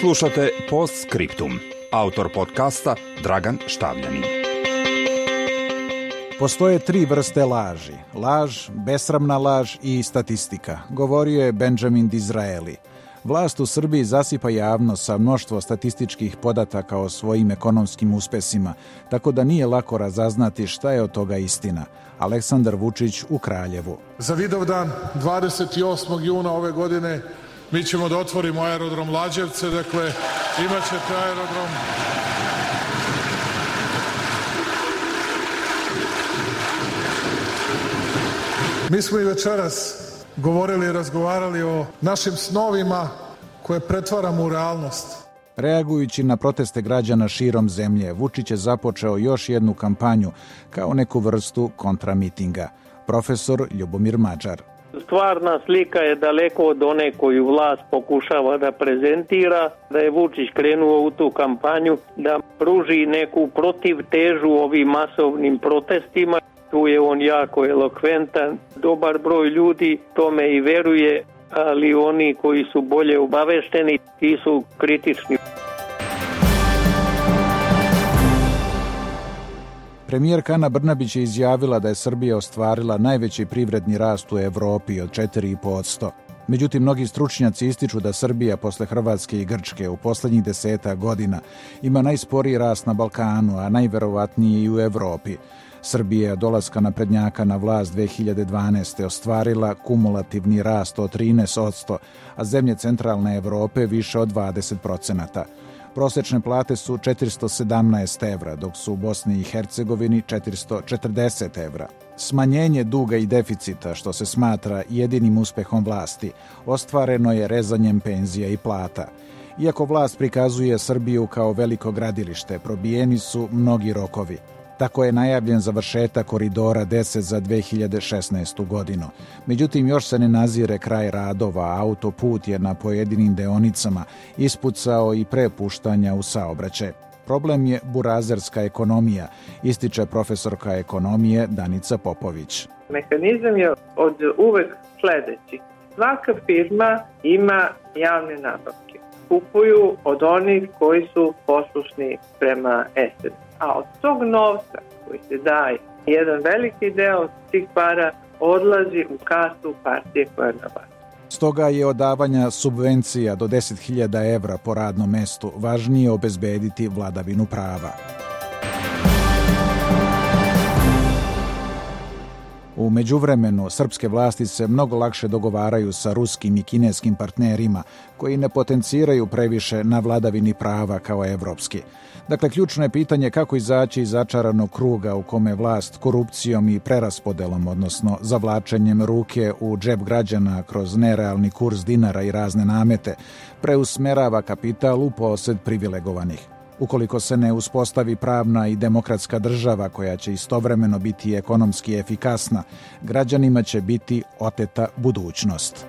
Slušate Post Scriptum. Autor podcasta Dragan Štavljanin. Postoje tri vrste laži. Laž, besramna laž i statistika, govorio je Benjamin Dizraeli. Vlast u Srbiji zasipa javno sa mnoštvo statističkih podataka o svojim ekonomskim uspesima, tako da nije lako razaznati šta je od toga istina. Aleksandar Vučić u Kraljevu. Za Vidovdan 28. juna ove godine mi ćemo da otvorimo aerodrom Lađevce, dakle imaćete aerodrom Mi smo i večeras govorili i razgovarali o našim snovima koje pretvaramo u realnost. Reagujući na proteste građana širom zemlje, Vučić je započeo još jednu kampanju kao neku vrstu kontramitinga. Profesor Ljubomir Mađar. Stvarna slika je daleko od one koju vlast pokušava da prezentira, da je Vučić krenuo u tu kampanju, da pruži neku protivtežu ovim masovnim protestima. Tu je on jako elokventan, dobar broj ljudi tome i veruje, ali oni koji su bolje obavešteni, ti su kritični. Premijerka Ana Brnabić je izjavila da je Srbija ostvarila najveći privredni rast u Evropi od 4,5%. Međutim, mnogi stručnjaci ističu da Srbija posle Hrvatske i Grčke u poslednjih deseta godina ima najsporiji rast na Balkanu, a najverovatnije i u Evropi. Srbija je dolaska naprednjaka na vlast 2012. ostvarila kumulativni rast od 13%, a zemlje centralne Evrope više od 20%. Prosečne plate su 417 evra, dok su u Bosni i Hercegovini 440 evra. Smanjenje duga i deficita, što se smatra jedinim uspehom vlasti, ostvareno je rezanjem penzija i plata. Iako vlast prikazuje Srbiju kao veliko gradilište, probijeni su mnogi rokovi. Tako je najavljen završetak koridora 10 za 2016. godinu. Međutim, još se ne nazire kraj radova, autoput je na pojedinim deonicama ispucao i prepuštanja u saobraćaj. Problem je burazerska ekonomija, ističe profesorka ekonomije Danica Popović. Mehanizam je od uvek sledeći. Svaka firma ima javne nabavke. Kupuju od onih koji su poslušni prema ESED a od tog novca koji se daje, jedan veliki deo tih para odlazi u kasu partije koja je na vlasti. Stoga je od davanja subvencija do 10.000 evra po radnom mestu važnije obezbediti vladavinu prava. U međuvremenu, srpske vlasti se mnogo lakše dogovaraju sa ruskim i kineskim partnerima koji ne potenciraju previše na vladavini prava kao evropski. Dakle, ključno je pitanje kako izaći iz začaranog kruga u kome vlast korupcijom i preraspodelom, odnosno zavlačenjem ruke u džep građana kroz nerealni kurs dinara i razne namete, preusmerava kapital u posed privilegovanih. Ukoliko se ne uspostavi pravna i demokratska država koja će istovremeno biti ekonomski efikasna, građanima će biti oteta budućnost.